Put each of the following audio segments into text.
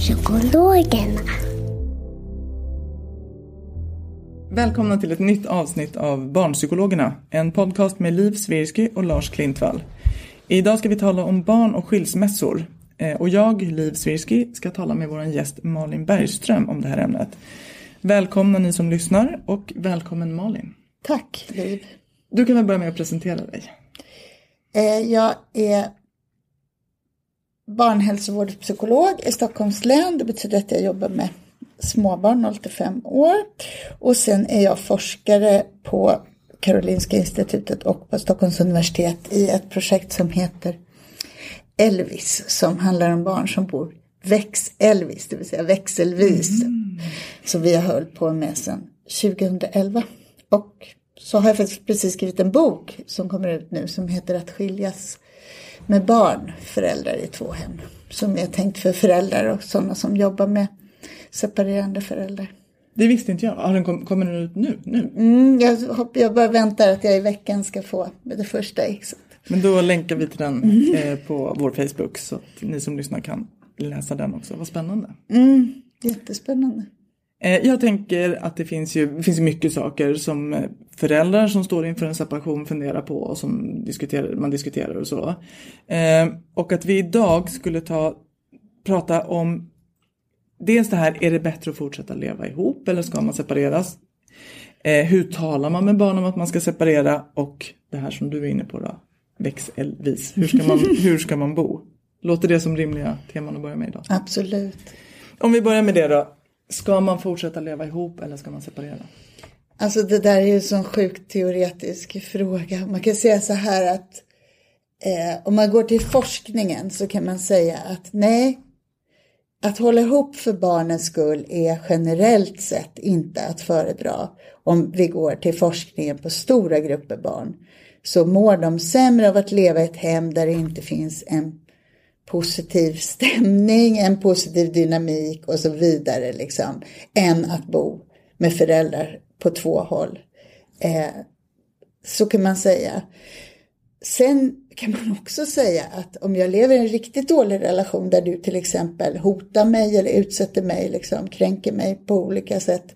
Barnpsykologerna. Välkomna till ett nytt avsnitt av Barnpsykologerna, en podcast med Liv Svirsky och Lars Klintvall. Idag ska vi tala om barn och skilsmässor. Eh, Och jag, Liv Svirsky, ska tala med vår gäst Malin Bergström om det här ämnet. Välkomna ni som lyssnar och välkommen Malin. Tack Liv. Du kan väl börja med att presentera dig. Eh, Jag är barnhälsovårdspsykolog i Stockholms län. Det betyder att jag jobbar med småbarn 0 till 5 år. Och sen är jag forskare på Karolinska institutet och på Stockholms universitet i ett projekt som heter Elvis som handlar om barn som bor väx-Elvis, det vill säga växelvis. Som vi har hållit på med sedan 2011. Och så har jag faktiskt precis skrivit en bok som kommer ut nu som heter Att skiljas med barn, föräldrar i två hem. Som är tänkt för föräldrar och sådana som jobbar med separerande föräldrar. Det visste inte jag. Har den kom, kommer den ut nu? nu? Mm, jag, hopp, jag bara väntar att jag i veckan ska få det första exet. Men då länkar vi till den eh, på vår Facebook så att ni som lyssnar kan läsa den också. Vad spännande. Mm, jättespännande. Eh, Jag tänker att det finns ju finns mycket saker som eh, föräldrar som står inför en separation funderar på och som diskuterar, man diskuterar och så. Eh, Och att vi idag skulle ta, prata om dels det här, är det bättre att fortsätta leva ihop eller ska man separeras? Hur talar man med barn om att man ska separera? Och det här som du är inne på då, växelvis. Hur ska man, hur ska man bo? Låter det som rimliga teman att börja med idag? Absolut. Om vi börjar med det då. Ska man fortsätta leva ihop eller ska man separera? Alltså det där är ju en sån sjukt teoretisk fråga. Man kan säga så här att eh, om man går till forskningen så kan man säga att nej, att hålla ihop för barnens skull är generellt sett inte att föredra. Om vi går till forskningen på stora grupper barn så mår de sämre av att leva i ett hem där det inte finns en positiv stämning, en positiv dynamik och så vidare liksom, än att bo med föräldrar på två håll. Eh, så kan man säga. Sen kan man också säga att om jag lever i en riktigt dålig relation där du till exempel hotar mig eller utsätter mig, liksom, kränker mig på olika sätt,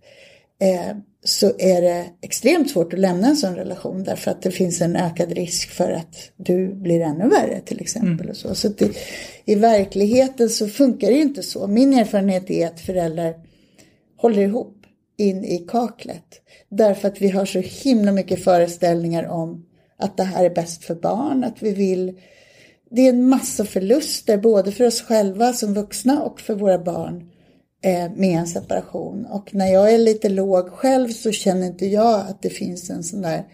eh, så är det extremt svårt att lämna en sån relation därför att det finns en ökad risk för att du blir ännu värre till exempel. Och så. Så det, I verkligheten så funkar det ju inte så. Min erfarenhet är att föräldrar håller ihop in i kaklet. Därför att vi har så himla mycket föreställningar om att det här är bäst för barn, att vi vill det är en massa förluster både för oss själva som vuxna och för våra barn med en separation. Och när jag är lite låg själv så känner inte jag att det finns en sån där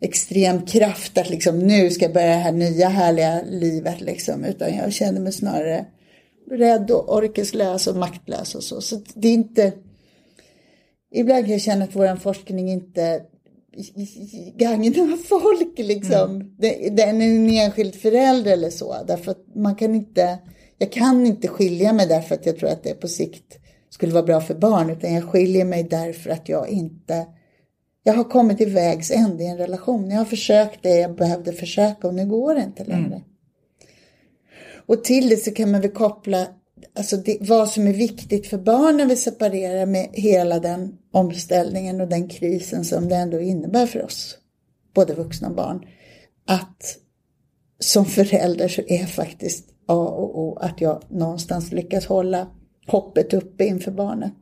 extrem kraft att liksom nu ska jag börja det här nya härliga livet liksom. Utan jag känner mig snarare rädd och orkeslös och maktlös och så. Så det är inte... Ibland kan jag känna att vår forskning inte gagnar folk liksom. Det, den är en enskild förälder eller så. Därför att man kan inte, jag kan inte skilja mig därför att jag tror att det på sikt skulle vara bra för barn. Utan jag skiljer mig därför att jag inte, jag har kommit till vägs ände i en relation. Jag har försökt det jag behövde försöka och nu går det inte längre. Och till det så kan man väl koppla alltså det, vad som är viktigt för barn när vi separerar med hela den omställningen och den krisen som det ändå innebär för oss, både vuxna och barn. Att som förälder så är faktiskt A och O att jag någonstans lyckas hålla hoppet uppe inför barnet.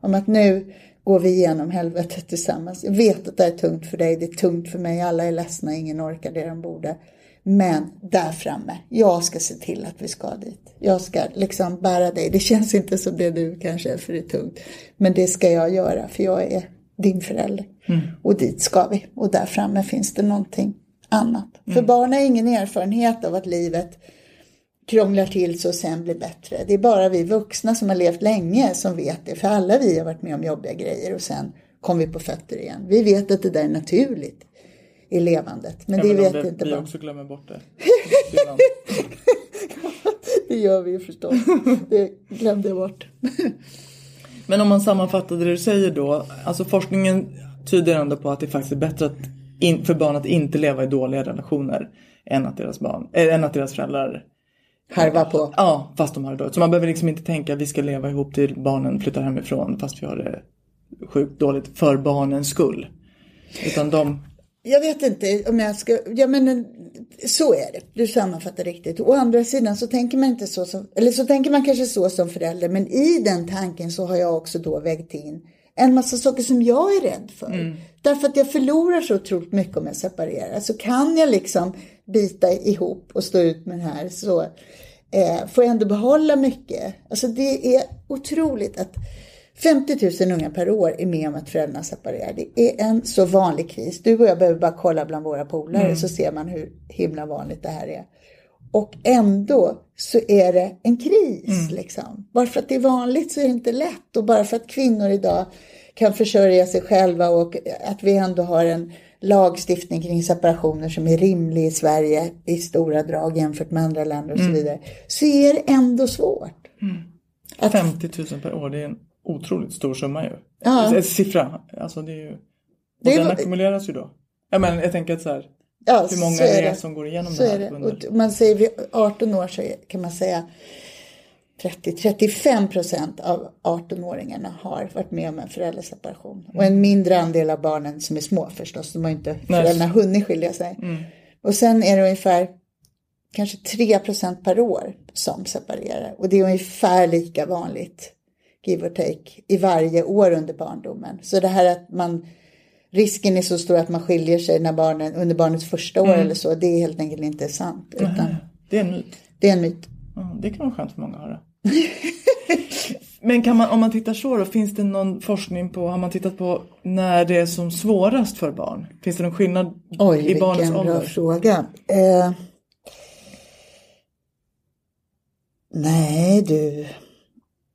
Om att nu går vi igenom helvetet tillsammans. Jag vet att det är tungt för dig, det är tungt för mig, alla är ledsna, ingen orkar det de borde. Men där framme, jag ska se till att vi ska dit. Jag ska liksom bära dig. Det känns inte som det nu kanske, för det är tungt. Men det ska jag göra, för jag är din förälder. Mm. Och dit ska vi. Och där framme finns det någonting annat. Mm. För barn har ingen erfarenhet av att livet krånglar till sig och sen blir bättre. Det är bara vi vuxna som har levt länge som vet det. För alla vi har varit med om jobbiga grejer och sen kom vi på fötter igen. Vi vet att det där är naturligt i levandet. Men ja, det vet det, inte vi bara. Också glömmer bort det. det gör vi ju förstås. Det glömde jag bort. men om man sammanfattar det du säger då. Alltså forskningen tyder ändå på att det faktiskt är bättre att in, för barn att inte leva i dåliga relationer än att deras, barn, äh, än att deras föräldrar harva på. Ja, fast de har det dåligt. Så man behöver liksom inte tänka att vi ska leva ihop till barnen flyttar hemifrån fast vi har det sjukt dåligt för barnens skull. Utan de... Jag vet inte om jag ska, ja men så är det, du sammanfattar riktigt. Å andra sidan så tänker man inte så som, eller så tänker man kanske så som förälder, men i den tanken så har jag också då vägt in en massa saker som jag är rädd för. Mm. Därför att jag förlorar så otroligt mycket om jag separerar. Så kan jag liksom bita ihop och stå ut med det här så eh, får jag ändå behålla mycket. Alltså det är otroligt att 50 000 unga per år är med om att föräldrarna separerar. Det är en så vanlig kris. Du och jag behöver bara kolla bland våra polare mm. så ser man hur himla vanligt det här är. Och ändå så är det en kris. Mm. Liksom. Bara för att det är vanligt så är det inte lätt. Och bara för att kvinnor idag kan försörja sig själva och att vi ändå har en lagstiftning kring separationer som är rimlig i Sverige i stora drag jämfört med andra länder och så mm. vidare. Så är det ändå svårt. Mm. Att... 50 000 per år, det är en otroligt stor summa ju. Ja. En siffra. Alltså det är ju... Och det den ackumuleras ju då. Jag, menar, jag tänker att så här, ja, hur många är det som går igenom så det här? Under... man säger vid 18 år så kan man säga 30-35 procent av 18-åringarna har varit med om en föräldraseparation. Mm. Och en mindre andel av barnen som är små förstås, de har inte föräldrarna hunnit skilja sig. Mm. Och sen är det ungefär kanske 3 procent per år som separerar. Och det är ungefär lika vanligt, give or take, i varje år under barndomen. Så det här att man risken är så stor att man skiljer sig när barnen, under barnets första år mm. eller så, det är helt enkelt inte sant. Utan det är en myt. Det är en myt. Ja, det kan vara skönt för många att höra. Men kan man, om man tittar så då, finns det någon forskning på, har man tittat på när det är som svårast för barn? Finns det någon skillnad Oj, i barnens ålder? Oj, vilken bra fråga. Eh, nej du,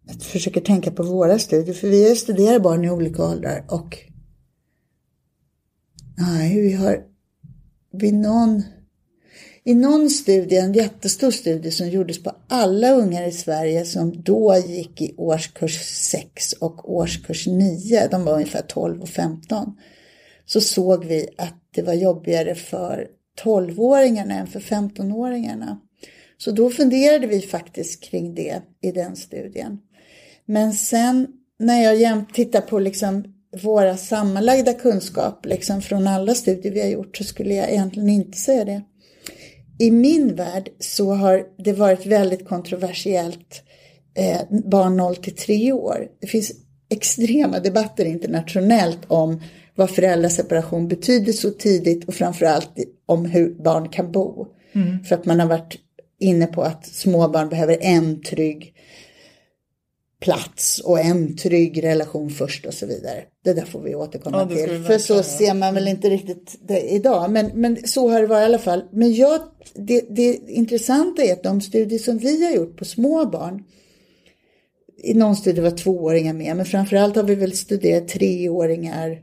jag försöker tänka på våra studier, för vi studerar barn i olika åldrar och nej, vi har vid någon i någon studie, en jättestor studie som gjordes på alla ungar i Sverige som då gick i årskurs 6 och årskurs 9, de var ungefär 12 och 15, så såg vi att det var jobbigare för 12-åringarna än för 15-åringarna. Så då funderade vi faktiskt kring det i den studien. Men sen när jag jämt tittar på liksom våra sammanlagda kunskap liksom från alla studier vi har gjort så skulle jag egentligen inte säga det i min värld så har det varit väldigt kontroversiellt eh, barn 0 till 3 år. Det finns extrema debatter internationellt om vad föräldraseparation betyder så tidigt och framförallt om hur barn kan bo. Mm. För att man har varit inne på att småbarn behöver en trygg plats och en trygg relation först och så vidare. Det där får vi återkomma ja, till. För så ser man väl inte riktigt det idag. Men, men så har det varit i alla fall. Men jag, det, det intressanta är att de studier som vi har gjort på små barn. I någon studie var tvååringar med. Men framförallt har vi väl studerat treåringar.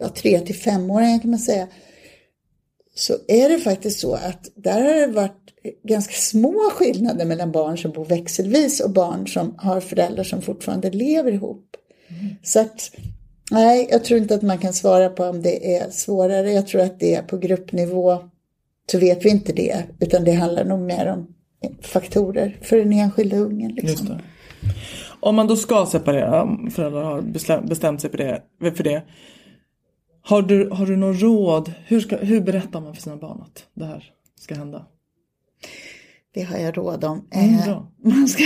Ja, tre till femåringar kan man säga. Så är det faktiskt så att där har det varit ganska små skillnader mellan barn som bor växelvis och barn som har föräldrar som fortfarande lever ihop. Mm. Så att, nej, jag tror inte att man kan svara på om det är svårare. Jag tror att det är på gruppnivå så vet vi inte det, utan det handlar nog mer om faktorer för den enskilda ungen. Liksom. Om man då ska separera, om föräldrar har bestämt sig för det, för det har du, har du någon råd? Hur, ska, hur berättar man för sina barn att det här ska hända? Det har jag råd om. Mm, eh, man ska,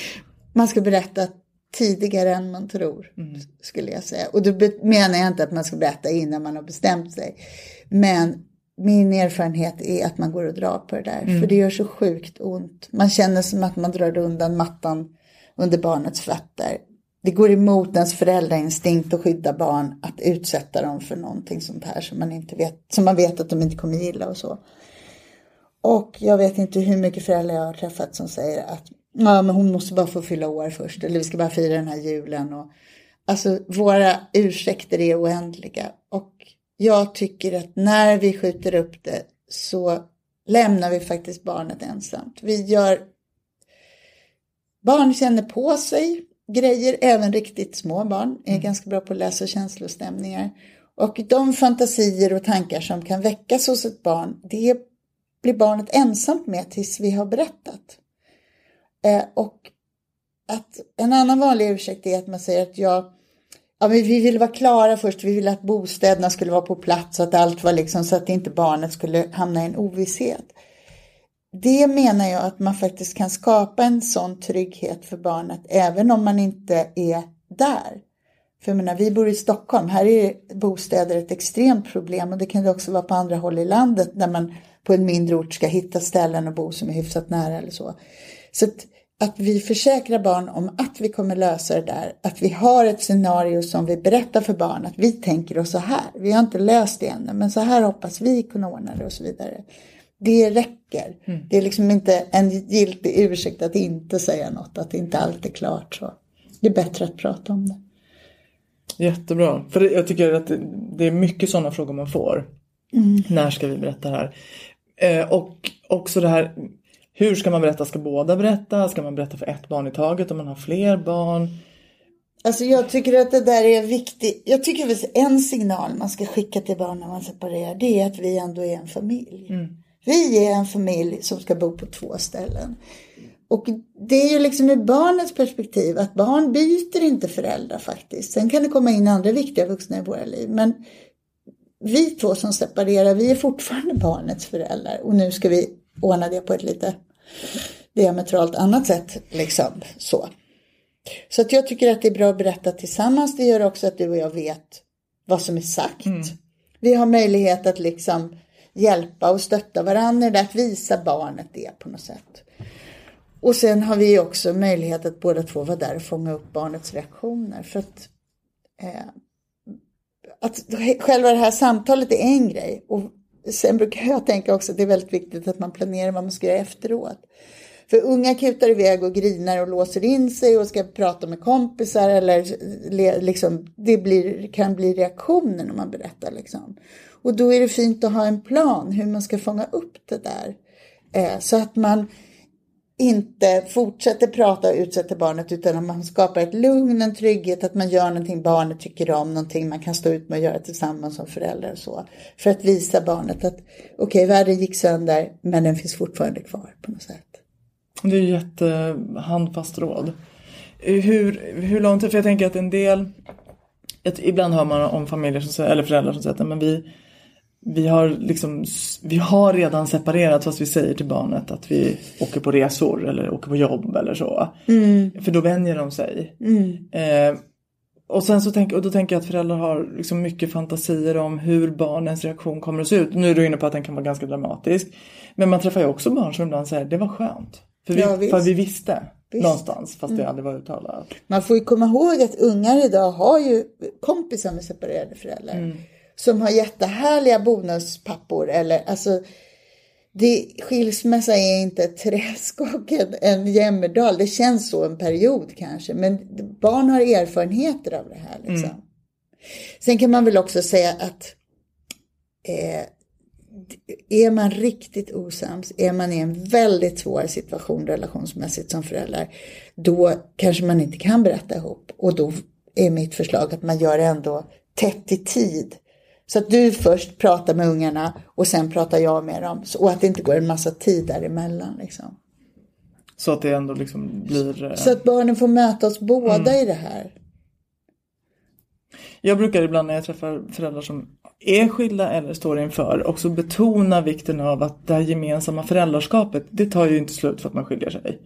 man ska berätta tidigare än man tror, skulle jag säga. Och då menar jag inte att man ska berätta innan man har bestämt sig. Men min erfarenhet är att man går och drar på det där, för det gör så sjukt ont. Man känner som att man drar undan mattan under barnets fötter. Det går emot ens föräldrainstinkt att skydda barn, att utsätta dem för någonting sånt här som man, inte vet, som man vet att de inte kommer gilla och så. Och jag vet inte hur mycket föräldrar jag har träffat som säger att ja, men hon måste bara få fylla år först, eller vi ska bara fira den här julen. Och, alltså våra ursäkter är oändliga. Och jag tycker att när vi skjuter upp det så lämnar vi faktiskt barnet ensamt. Vi gör Barn känner på sig grejer, även riktigt små barn är ganska bra på att läsa känslostämningar. Och de fantasier och tankar som kan väckas hos ett barn, det blir barnet ensamt med tills vi har berättat. Eh, och att en annan vanlig ursäkt är att man säger att jag, ja, men vi vill vara klara först, vi vill att bostäderna skulle vara på plats, så att allt var liksom så att inte barnet skulle hamna i en ovisshet. Det menar jag att man faktiskt kan skapa en sån trygghet för barnet även om man inte är där. För jag menar, vi bor i Stockholm, här är bostäder ett extremt problem och det kan det också vara på andra håll i landet där man på en mindre ort ska hitta ställen att bo som är hyfsat nära eller så. Så att, att vi försäkrar barn om att vi kommer lösa det där, att vi har ett scenario som vi berättar för barn, att vi tänker oss så här, vi har inte löst det ännu, men så här hoppas vi kunna ordna det och så vidare. Det räcker. Det är liksom inte en giltig ursäkt att inte säga något, att inte allt är klart. Så. Det är bättre att prata om det. Jättebra. För jag tycker att det, är mycket sådana frågor man får. När ska vi berätta det här? Eh, och också det här, hur ska man berätta? Ska båda berätta? Ska man berätta för ett barn i taget om man har fler barn? Alltså jag tycker att det där är viktigt. Jag tycker att en signal man ska skicka till barn när man separerar, det är att vi ändå är en familj. Vi är en familj som ska bo på två ställen. Och det är ju liksom ur barnets perspektiv att barn byter inte föräldrar faktiskt. Sen kan det komma in andra viktiga vuxna i våra liv. Men vi två som separerar, vi är fortfarande barnets föräldrar. Och nu ska vi ordna det på ett lite diametralt annat sätt. Liksom så. Så att jag tycker att det är bra att berätta tillsammans. Det gör också att du och jag vet vad som är sagt. Vi har möjlighet att liksom hjälpa och stötta varandra, att visa barnet det på något sätt. Och sen har vi också möjlighet att båda två vara där och fånga upp barnets reaktioner. För att, eh, att själva det här samtalet är en grej. Och sen brukar jag tänka också att det är väldigt viktigt att man planerar vad man ska göra efteråt. För unga kutar iväg och grinar och låser in sig och ska prata med kompisar eller liksom, det blir, kan bli reaktioner när man berättar. Liksom. Och då är det fint att ha en plan hur man ska fånga upp det där. Eh, så att man inte fortsätter prata och utsätter barnet utan att man skapar ett lugn, en trygghet, att man gör någonting barnet tycker om, någonting man kan stå ut med och göra tillsammans som föräldrar och så. För att visa barnet att okej, okay, världen gick sönder men den finns fortfarande kvar på något sätt. Det är ju jättehandfast råd. Hur, hur lång tid, för jag tänker att en del, ett, ibland hör man om familjer som eller föräldrar som säger att men vi, vi har, liksom, vi har redan separerat fast vi säger till barnet att vi åker på resor eller åker på jobb eller så. Mm. För då vänjer de sig. Mm. Eh, och, sen så tänk, och då tänker jag att föräldrar har liksom mycket fantasier om hur barnens reaktion kommer att se ut. Nu är du inne på att den kan vara ganska dramatisk. Men man träffar ju också barn som ibland säger det var skönt. För vi, Ja, för vi visste Visst. någonstans fast det aldrig var uttalat. Man får ju komma ihåg att ungar idag har ju kompisar med separerade föräldrar. Som har jättehärliga bonuspappor eller alltså det, skilsmässa är inte ett träsk och en, en jämmerdal. Det känns så en period kanske. Men barn har erfarenheter av det här. Liksom. Sen kan man väl också säga att eh, är man riktigt osams, är man i en väldigt svår situation relationsmässigt som förälder, då kanske man inte kan berätta ihop. Och då är mitt förslag att man gör det ändå tätt i tid. Så att du först pratar med ungarna och sen pratar jag med dem. Och att det inte går en massa tid däremellan. Liksom. Så att det ändå liksom blir... eh, Så att barnen får möta oss båda i det här. Jag brukar ibland när jag träffar föräldrar som är skilda eller står inför också betona vikten av att det här gemensamma föräldraskapet, det tar ju inte slut för att man skiljer sig.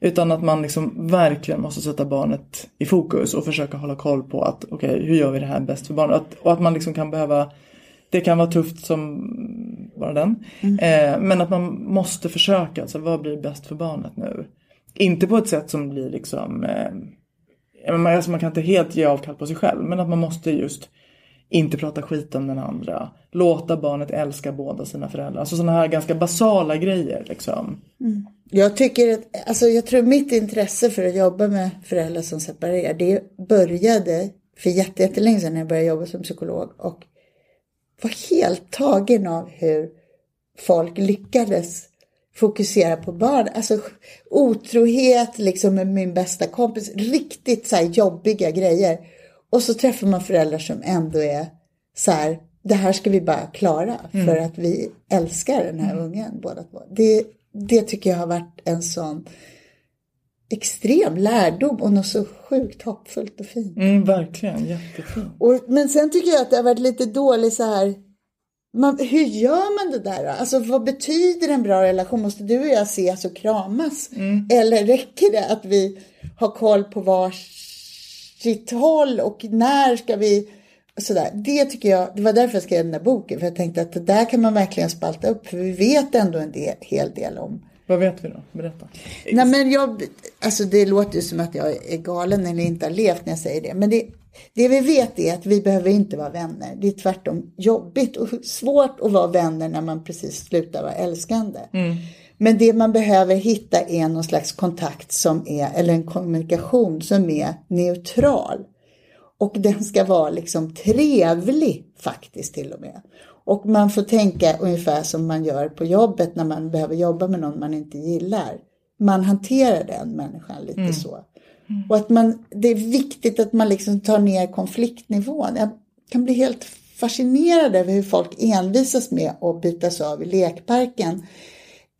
Utan att man liksom verkligen måste sätta barnet i fokus och försöka hålla koll på att okej, okay, hur gör vi det här bäst för barnet? Att, och att man liksom kan behöva det kan vara tufft som bara den. Mm. Eh, men att man måste försöka, alltså vad blir bäst för barnet nu? Inte på ett sätt som blir liksom, eh, alltså man kan inte helt ge avkall på sig själv, men att man måste just inte prata skit om den andra. Låta barnet älska båda sina föräldrar. Alltså sådana här ganska basala grejer liksom. Mm. Jag tycker att, alltså jag tror mitt intresse för att jobba med föräldrar som separerar, det började för jättelänge sedan när jag började jobba som psykolog och var helt tagen av hur folk lyckades fokusera på barn. Alltså otrohet liksom med min bästa kompis, riktigt så här jobbiga grejer. Och så träffar man föräldrar som ändå är så här, det här ska vi bara klara mm. för att vi älskar den här mm. ungen båda två. Det, det tycker jag har varit en sån extrem lärdom och något så sjukt hoppfullt och fint. Mm, verkligen, jättefint. Och, men sen tycker jag att det har varit lite dåligt så här, man, hur gör man det där då? Alltså vad betyder en bra relation? Måste du och jag ses och kramas? Mm. Eller räcker det att vi har koll på varsitt håll och när ska vi Sådär. Det tycker jag, det var därför jag skrev den där boken, för jag tänkte att det där kan man verkligen spalta upp, för vi vet ändå en del, hel del om vad vet vi då? Berätta. Nej, men jag, alltså det låter ju som att jag är galen eller inte har levt när jag säger det. Men det, det vi vet är att vi behöver inte vara vänner. Det är tvärtom jobbigt och svårt att vara vänner när man precis slutar vara älskande. Mm. Men det man behöver hitta är någon slags kontakt som är, eller en kommunikation som är neutral. Och den ska vara liksom trevlig faktiskt till och med. Och man får tänka ungefär som man gör på jobbet när man behöver jobba med någon man inte gillar. Man hanterar den människan lite mm. så. Mm. Och att man, det är viktigt att man liksom tar ner konfliktnivån. Jag kan bli helt fascinerad över hur folk envisas med att bytas av i lekparken.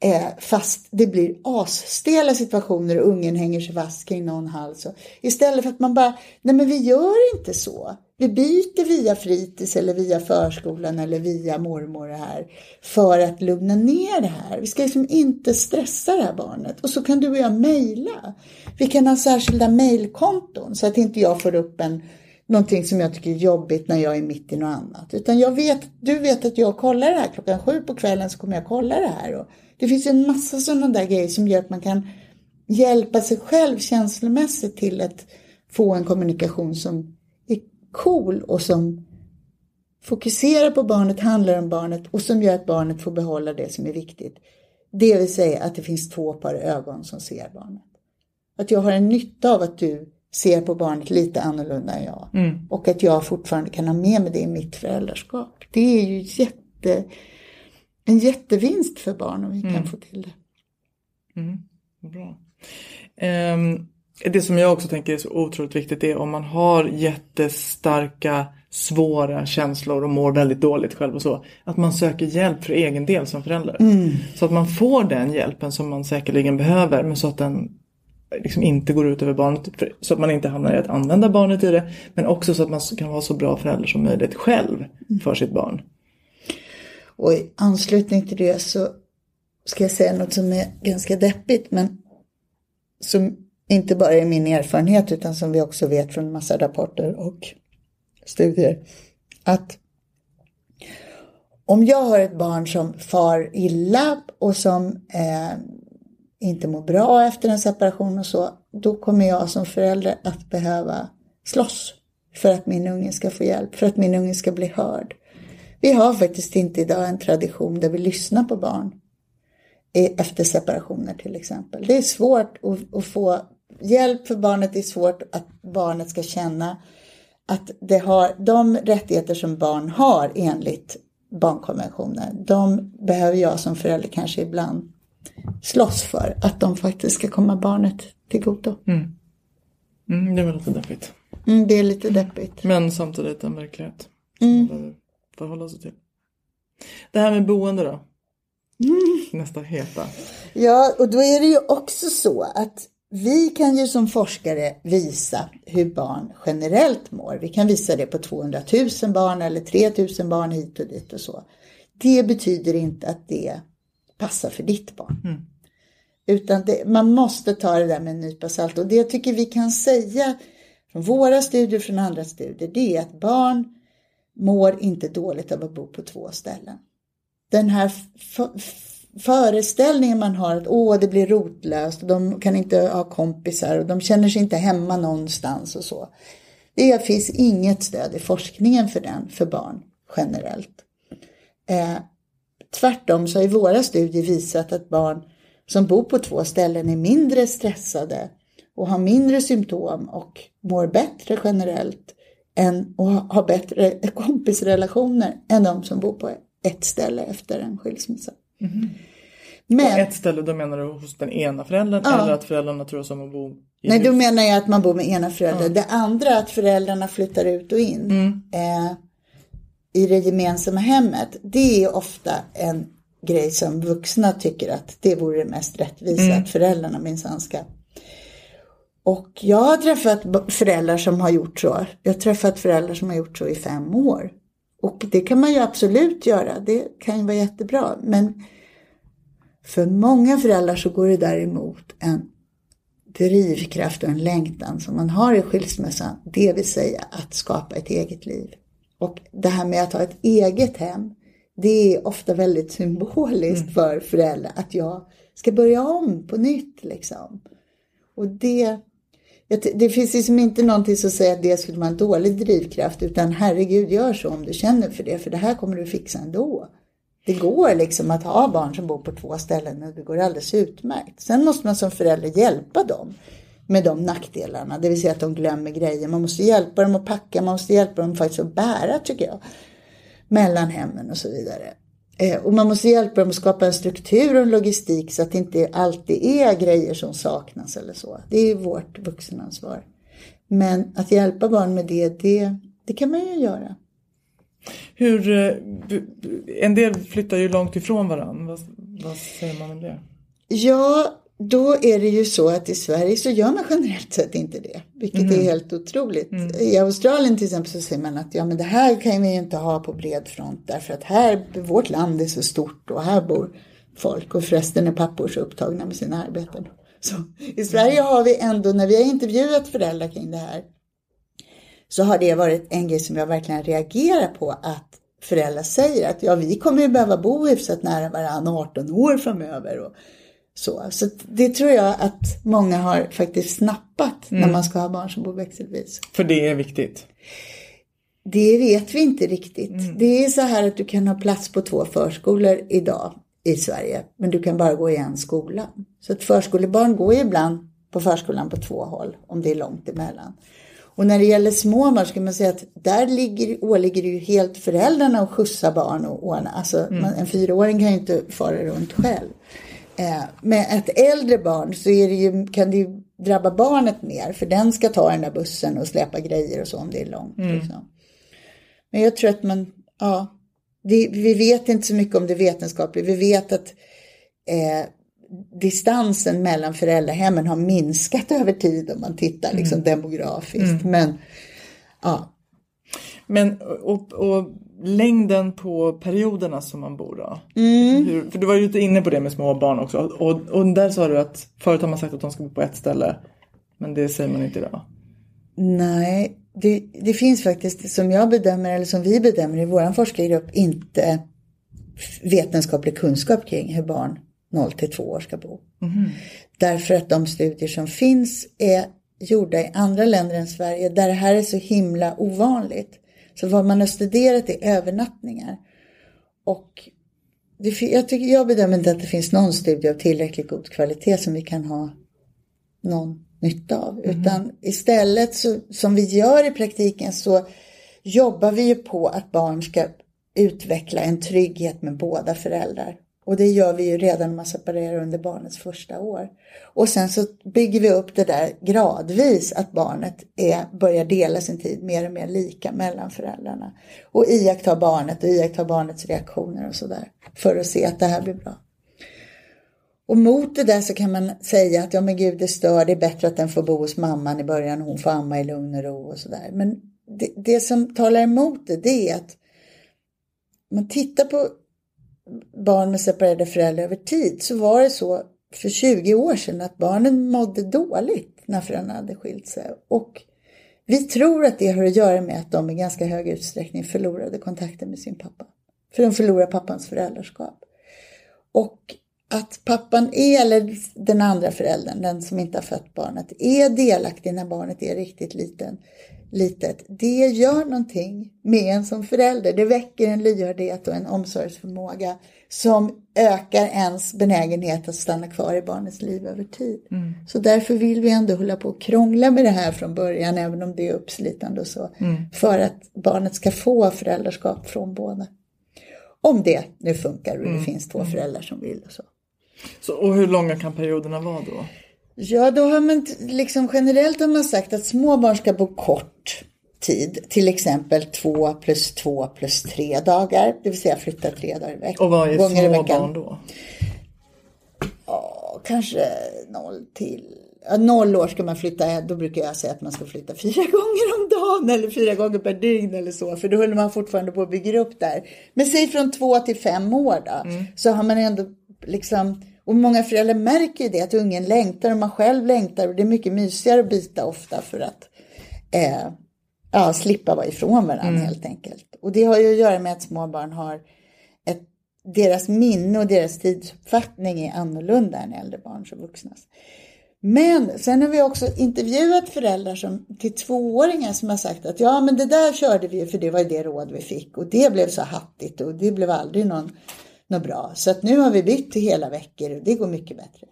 Eh, fast det blir asstela situationer och ungen hänger sig fast kring någon hals. Istället för att man bara, nej men vi gör inte så. Vi byter via fritids eller via förskolan eller via mormor det här för att lugna ner det här. Vi ska liksom inte stressa det här barnet. Och så kan du och jag mejla. Vi kan ha särskilda mejlkonton så att inte jag får upp en någonting som jag tycker är jobbigt när jag är mitt i något annat. Utan jag vet, du vet att jag kollar det här klockan sju på kvällen så kommer jag kolla det här. Och det finns en massa sådana där grejer som gör att man kan hjälpa sig själv känslomässigt till att få en kommunikation som är cool och som fokuserar på barnet, handlar om barnet och som gör att barnet får behålla det som är viktigt. Det vill säga att det finns två par ögon som ser barnet. Att jag har en nytta av att du ser på barnet lite annorlunda än jag. Mm. Och att jag fortfarande kan ha med mig det i mitt föräldraskap. Det är ju jätte, en jättevinst för barn om vi mm. kan få till det. Mm. Bra. Um, det som jag också tänker är så otroligt viktigt är om man har jättestarka svåra känslor och mår väldigt dåligt själv och så. Att man söker hjälp för egen del som förälder. Mm. Så att man får den hjälpen som man säkerligen behöver men så att den liksom inte går ut över barnet. Så att man inte hamnar i att använda barnet i det. Men också så att man kan vara så bra förälder som möjligt själv för sitt barn. Och i anslutning till det så ska jag säga något som är ganska deppigt men som inte bara är min erfarenhet utan som vi också vet från massa rapporter och studier. Att om jag har ett barn som far illa och som eh, inte mår bra efter en separation och så, då kommer jag som förälder att behöva slåss för att min unge ska få hjälp, för att min unge ska bli hörd. Vi har faktiskt inte idag en tradition där vi lyssnar på barn efter separationer till exempel. Det är svårt att, få hjälp för barnet, det är svårt att barnet ska känna att det har de rättigheter som barn har enligt barnkonventionen, de behöver jag som förälder kanske ibland slåss för att de faktiskt ska komma barnet till godo. Mm. Mm, det var lite deppigt. Mm, det är lite deppigt. Men samtidigt en verklighet. Mm. Förhålla sig till. Det här med boende då? Mm. Nästa heta. Ja, och då är det ju också så att vi kan ju som forskare visa hur barn generellt mår. Vi kan visa det på 200 000 barn eller 3 000 barn hit och dit och så. Det betyder inte att det passar för ditt barn. Mm. Utan det, man måste ta det där med en nypa salt. Och det jag tycker vi kan säga från våra studier från andra studier, det är att barn mår inte dåligt av att bo på två ställen. Den här föreställningen man har att åh, det blir rotlöst och de kan inte ha kompisar och de känner sig inte hemma någonstans och så. Det finns inget stöd i forskningen för den för barn generellt. Eh, tvärtom så har ju våra studier visat att barn som bor på två ställen är mindre stressade och har mindre symptom och mår bättre generellt än, och har bättre kompisrelationer än de som bor på ett ställe efter en skilsmässa. Mm. Men, ett ställe, då menar du hos den ena föräldern ja. eller att föräldrarna tror som att bo i Nej, hus? då menar jag att man bor med ena föräldern. Ja. Det andra att föräldrarna flyttar ut och in mm. eh, i det gemensamma hemmet. Det är ofta en grej som vuxna tycker att det vore det mest rättvisa mm. att föräldrarna minsann ska. Och jag har träffat föräldrar som har gjort så. Jag har träffat föräldrar som har gjort så i fem år. Och det kan man ju absolut göra. Det kan ju vara jättebra. Men för många föräldrar så går det däremot en drivkraft och en längtan som man har i skilsmässan. Det vill säga att skapa ett eget liv. Och det här med att ha ett eget hem det är ofta väldigt symboliskt mm. för föräldrar att jag ska börja om på nytt liksom. Och det, det finns liksom inte någonting som säger att det skulle vara en dålig drivkraft utan herregud gör så om du känner för det för det här kommer du fixa ändå. Det går liksom att ha barn som bor på två ställen och det går alldeles utmärkt. Sen måste man som förälder hjälpa dem med de nackdelarna, det vill säga att de glömmer grejer. Man måste hjälpa dem att packa, man måste hjälpa dem faktiskt att bära tycker jag mellan hemmen och så vidare. Eh, och man måste hjälpa dem att skapa en struktur och en logistik så att det inte alltid är grejer som saknas eller så. Det är vårt vuxenansvar. Men att hjälpa barn med det, det, det kan man ju göra. Hur, eh, en del flyttar ju långt ifrån varandra. Vad, vad säger man om det? Ja, då är det ju så att i Sverige så gör man generellt sett inte det. Vilket mm. är helt otroligt. Mm. I Australien till exempel så säger man att ja men det här kan vi inte ha på bred front därför att här, vårt land är så stort och här bor folk och förresten är pappor så upptagna med sina arbeten. Så i Sverige har vi ändå, när vi har intervjuat föräldrar kring det här, så har det varit en grej som jag verkligen reagerar på att föräldrar säger att ja, vi kommer ju behöva bo hyfsat nära varandra 18 år framöver. Och, så, så det tror jag att många har faktiskt snappat mm. när man ska ha barn som bor växelvis. För det är viktigt? Det vet vi inte riktigt. Mm. Det är så här att du kan ha plats på två förskolor idag i Sverige, men du kan bara gå i en skola. Så att förskolebarn går ju ibland på förskolan på två håll, om det är långt emellan. Och när det gäller små barn ska man säga att där ligger, åligger det ju helt föräldrarna att skjutsa barn och ordna. Alltså mm. en fyraåring kan ju inte fara runt själv. Eh, med ett äldre barn så det ju, kan det ju drabba barnet mer för den ska ta den där bussen och släpa grejer och så om det är långt. Mm. Liksom. Men jag tror att man, ja, vi, vi vet inte så mycket om det vetenskapliga. Vi vet att eh, distansen mellan föräldrahemmen har minskat över tid om man tittar liksom mm. demografiskt. Mm. Men ja. Men och, och längden på perioderna som man bor då? Mm. Hur, för du var ju lite inne på det med små barn också. Och, och där sa du att förut har man sagt att de ska bo på ett ställe. Men det säger man inte idag. Nej, det, det finns faktiskt som jag bedömer eller som vi bedömer i vår forskargrupp inte vetenskaplig kunskap kring hur barn 0 till 2 år ska bo. Mm. Därför att de studier som finns är gjorda i andra länder än Sverige där det här är så himla ovanligt. Så vad man har studerat är övernattningar. Och det, jag, tycker, jag bedömer inte att det finns någon studie av tillräckligt god kvalitet som vi kan ha någon nytta av. Mm. Utan istället så, som vi gör i praktiken så jobbar vi ju på att barn ska utveckla en trygghet med båda föräldrar. Och det gör vi ju redan när man separerar under barnets första år. Och sen så bygger vi upp det där gradvis att barnet är, börjar dela sin tid mer och mer lika mellan föräldrarna. Och iaktta barnet och iaktta barnets reaktioner och sådär. För att se att det här blir bra. Och mot det där så kan man säga att ja men gud det stör, det är bättre att den får bo hos mamman i början och hon får amma i lugn och ro och sådär. Men det, det som talar emot det, det är att man tittar på barn med separerade föräldrar över tid så var det så för 20 år sedan att barnen mådde dåligt när föräldrarna hade skilt sig. Och vi tror att det har att göra med att de i ganska hög utsträckning förlorade kontakten med sin pappa. För de förlorar pappans föräldraskap. Och att pappan är, eller den andra föräldern, den som inte har fött barnet, är delaktig när barnet är riktigt liten, litet. Det gör någonting med en som förälder. Det väcker en lyhördhet och en omsorgsförmåga som ökar ens benägenhet att stanna kvar i barnets liv över tid. Mm. Så därför vill vi ändå hålla på och krångla med det här från början, även om det är uppslitande och så. Mm. För att barnet ska få föräldraskap från båda. Om det nu funkar och det mm. finns två mm. föräldrar som vill och så. så. Och hur långa kan perioderna vara då? Ja, då har man liksom generellt har man sagt att små barn ska bo kort tid, till exempel två plus två plus tre dagar, det vill säga flytta tre dagar i veckan. Och vad är små barn då? Ja, kanske noll till Ja, noll år ska man flytta, då brukar jag säga att man ska flytta fyra gånger om dagen eller fyra gånger per dygn eller så, för då håller man fortfarande på att bygga upp där. Men säg från två till fem år då, mm. så har man ändå liksom och många föräldrar märker ju det, att ungen längtar och man själv längtar och det är mycket mysigare att byta ofta för att eh, ja, slippa vara ifrån varandra mm. helt enkelt. Och det har ju att göra med att små barn har ett, deras minne och deras tidsuppfattning är annorlunda än äldre barns och vuxnas. Men sen har vi också intervjuat föräldrar som, till tvååringar som har sagt att ja men det där körde vi för det var det råd vi fick och det blev så hattigt och det blev aldrig någon något bra. Så att nu har vi bytt till hela veckor och det går mycket bättre.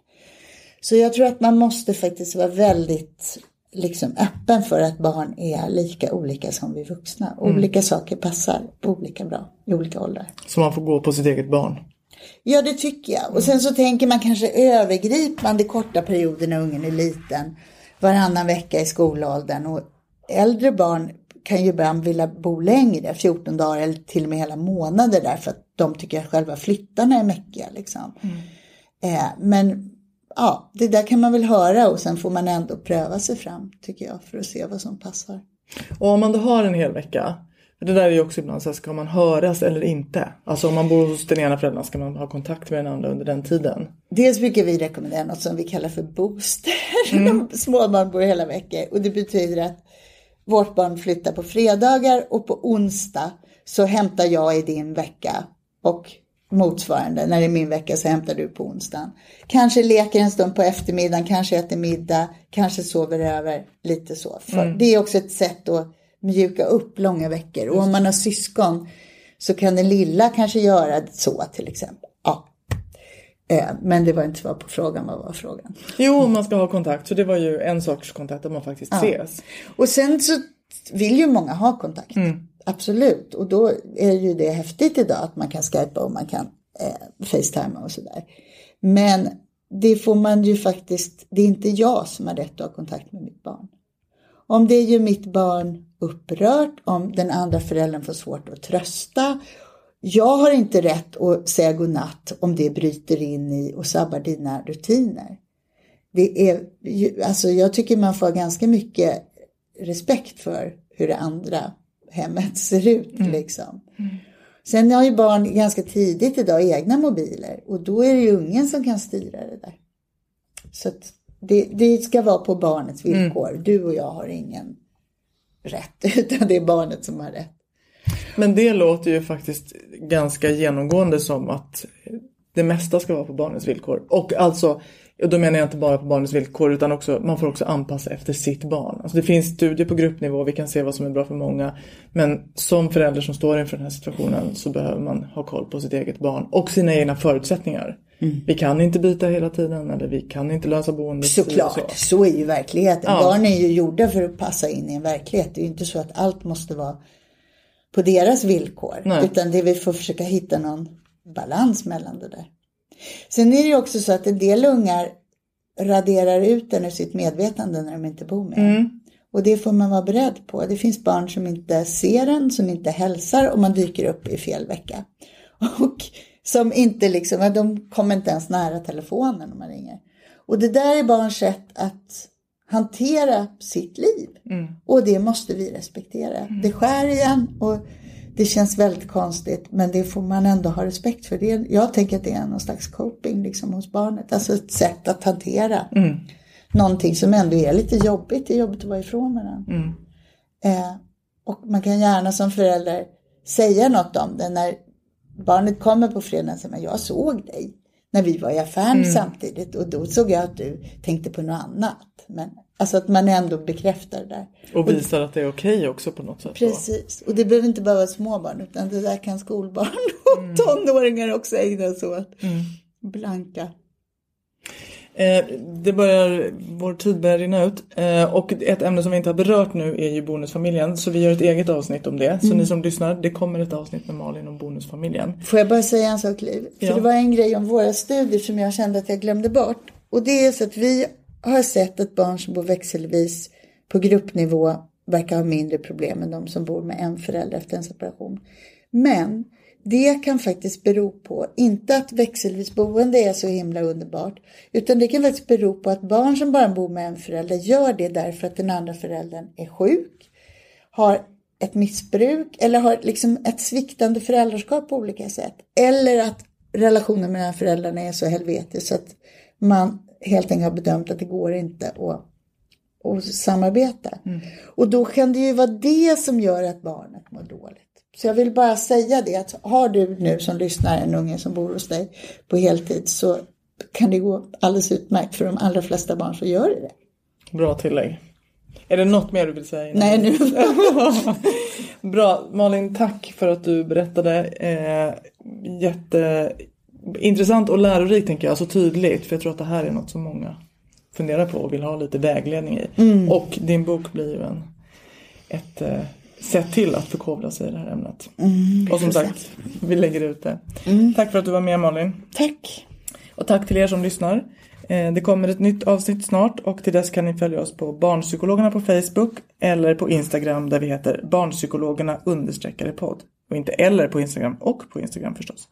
Så jag tror att man måste faktiskt vara väldigt liksom öppen för att barn är lika olika som vi vuxna. Mm. Olika saker passar olika bra i olika åldrar. Så man får gå på sitt eget barn? Ja, det tycker jag. Och sen så tänker man kanske övergripande korta perioder när ungen är liten. Varannan vecka i skolåldern. Och äldre barn kan ju ibland vilja bo längre, 14 dagar eller till och med hela månader därför att de tycker att själva flyttarna är mäckiga. Liksom. Mm. Eh, men ja, det där kan man väl höra och sen får man ändå pröva sig fram tycker jag för att se vad som passar. Och om man då har en hel vecka, det där är ju också ibland så här, ska man höras eller inte? Alltså om man bor hos den ena föräldern, ska man ha kontakt med den andra under den tiden? Dels brukar vi rekommendera något som vi kallar för booster. Mm. Småbarn bor hela veckor och det betyder att vårt barn flyttar på fredagar och på onsdag så hämtar jag i din vecka och motsvarande, när det är min vecka så hämtar du på onsdagen. Kanske leker en stund på eftermiddagen, kanske äter middag, kanske sover över, lite så. Mm. Det är också ett sätt att mjuka upp långa veckor. Och om man har syskon så kan den lilla kanske göra så till exempel. Eh, men det var inte svar på frågan. Vad var frågan? Jo, man ska ha kontakt. Så det var ju en sorts kontakt att man faktiskt ja. ses. Och sen så vill ju många ha kontakt. Mm. Absolut. Och då är ju det häftigt idag att man kan skypa och man kan eh, facetima och sådär. Men det får man ju faktiskt, det är inte jag som har rätt att ha kontakt med mitt barn. Om det är ju mitt barn upprört, om den andra föräldern får svårt att trösta. Jag har inte rätt att säga godnatt om det bryter in i och sabbar dina rutiner. Det är, alltså jag tycker man får ganska mycket respekt för hur det andra hemmet ser ut. Mm. Liksom. Mm. Sen har ju barn ganska tidigt idag egna mobiler och då är det ju ungen som kan styra det där. Så det, det, ska vara på barnets mm. villkor. Mm. Du och jag har ingen rätt utan det är barnet som har rätt. Men det låter ju faktiskt ganska genomgående som att det mesta ska vara på barnets villkor. Och alltså och då menar jag inte bara på barnets villkor utan också, man får också anpassa efter sitt barn. Alltså det finns studier på gruppnivå, vi kan se vad som är bra för många. Men som förälder som står inför den här situationen så behöver man ha koll på sitt eget barn och sina egna förutsättningar. Mm. Vi kan inte byta hela tiden eller vi kan inte lösa boendet. Såklart, så. så är ju verkligheten. Ja. Barn är ju gjorda för att passa in i en verklighet. Det är ju inte så att allt måste vara på deras villkor. Nej. Utan det vi får försöka hitta någon balans mellan det där. Sen är det ju också så att en del ungar raderar ut den ur sitt medvetande när de inte bor med mm. Och det får man vara beredd på. Det finns barn som inte ser en, som inte hälsar och man dyker upp i fel vecka. Och som inte liksom, de kommer inte ens nära telefonen om man ringer. Och det där är barns sätt att hantera sitt liv. Mm. Och det måste vi respektera. Mm. Det skär igen och Det känns väldigt konstigt men det får man ändå ha respekt för. Det, jag tänker att det är någon slags coping liksom hos barnet. Alltså ett sätt att hantera mm. någonting som ändå är lite jobbigt. Det är jobbigt att vara ifrån varandra. Mm. Eh, och man kan gärna som förälder säga något om det när barnet kommer på fredagen och säger jag såg dig när vi var i affären mm. samtidigt och då såg jag att du tänkte på något annat. Men alltså att man ändå bekräftar det där. Och visar och, att det är okej okay också på något sätt. Precis, då. och det behöver inte bara vara småbarn utan det där kan skolbarn och mm. tonåringar också ägna sig åt. Mm. Blanka. Eh, det börjar, vår tid börjar rinna ut eh, och ett ämne som vi inte har berört nu är ju bonusfamiljen så vi gör ett eget avsnitt om det. Så mm. ni som lyssnar, det kommer ett avsnitt med Malin om bonusfamiljen. Får jag bara säga en sak Liv? För ja. det var en grej om våra studier som jag kände att jag glömde bort. Och det är så att vi har sett att barn som bor växelvis på gruppnivå verkar ha mindre problem än de som bor med en förälder efter en separation. Men det kan faktiskt bero på, inte att växelvis boende är så himla underbart, utan det kan faktiskt bero på att barn som bara bor med en förälder gör det därför att den andra föräldern är sjuk, har ett missbruk eller har liksom ett sviktande föräldraskap på olika sätt. Eller att relationen mellan föräldrarna är så helvetisk så att man helt enkelt har bedömt att det går inte att, att samarbeta. Mm. Och då kan det ju vara det som gör att barnet mår dåligt. Så jag vill bara säga det att har du nu som lyssnar en unge som bor hos dig på heltid så kan det gå alldeles utmärkt för de allra flesta barn så gör det det. Bra tillägg. Är det något mer du vill säga? Nej, nu. Bra. Malin, tack för att du berättade. Eh, jätteintressant och lärorikt tänker jag. Så tydligt. För jag tror att det här är något som många funderar på och vill ha lite vägledning i. Mm. Och din bok blir ju en, ett eh, sett till att förkovra sig i det här ämnet. Mm, och som sagt, vi lägger ut det. Mm. Tack för att du var med Malin. Tack. Och tack till er som lyssnar. Eh, det kommer ett nytt avsnitt snart och till dess kan ni följa oss på Barnpsykologerna på Facebook eller på Instagram där vi heter Barnpsykologerna understreckare podd. Och inte eller på Instagram och på Instagram förstås.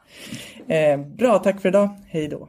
Eh, bra, tack för idag. Hej då.